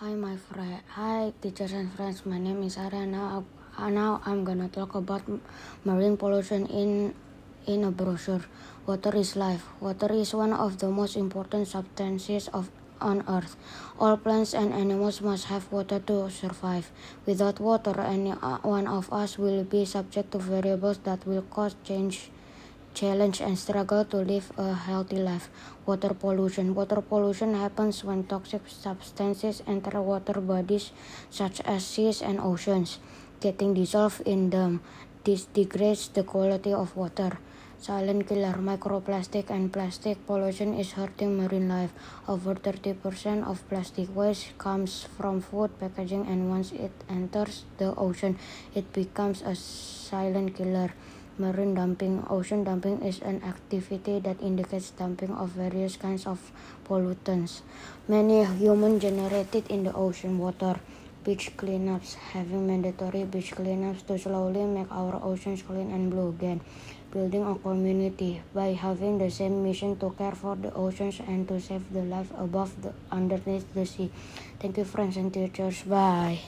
Hi, my friend. Hi, teachers and friends. My name is Ariana. Uh, now I'm gonna talk about marine pollution in in a brochure. Water is life. Water is one of the most important substances of on earth. All plants and animals must have water to survive. Without water, any uh, one of us will be subject to variables that will cause change challenge and struggle to live a healthy life. Water pollution. Water pollution happens when toxic substances enter water bodies such as seas and oceans. Getting dissolved in them, this degrades the quality of water. Silent killer, microplastic and plastic pollution is hurting marine life. Over 30% of plastic waste comes from food packaging and once it enters the ocean, it becomes a silent killer. Marine dumping. Ocean dumping is an activity that indicates dumping of various kinds of pollutants, many human generated in the ocean water. Beach cleanups. Having mandatory beach cleanups to slowly make our oceans clean and blue again. Building a community by having the same mission to care for the oceans and to save the life above the underneath the sea. Thank you friends and teachers. Bye.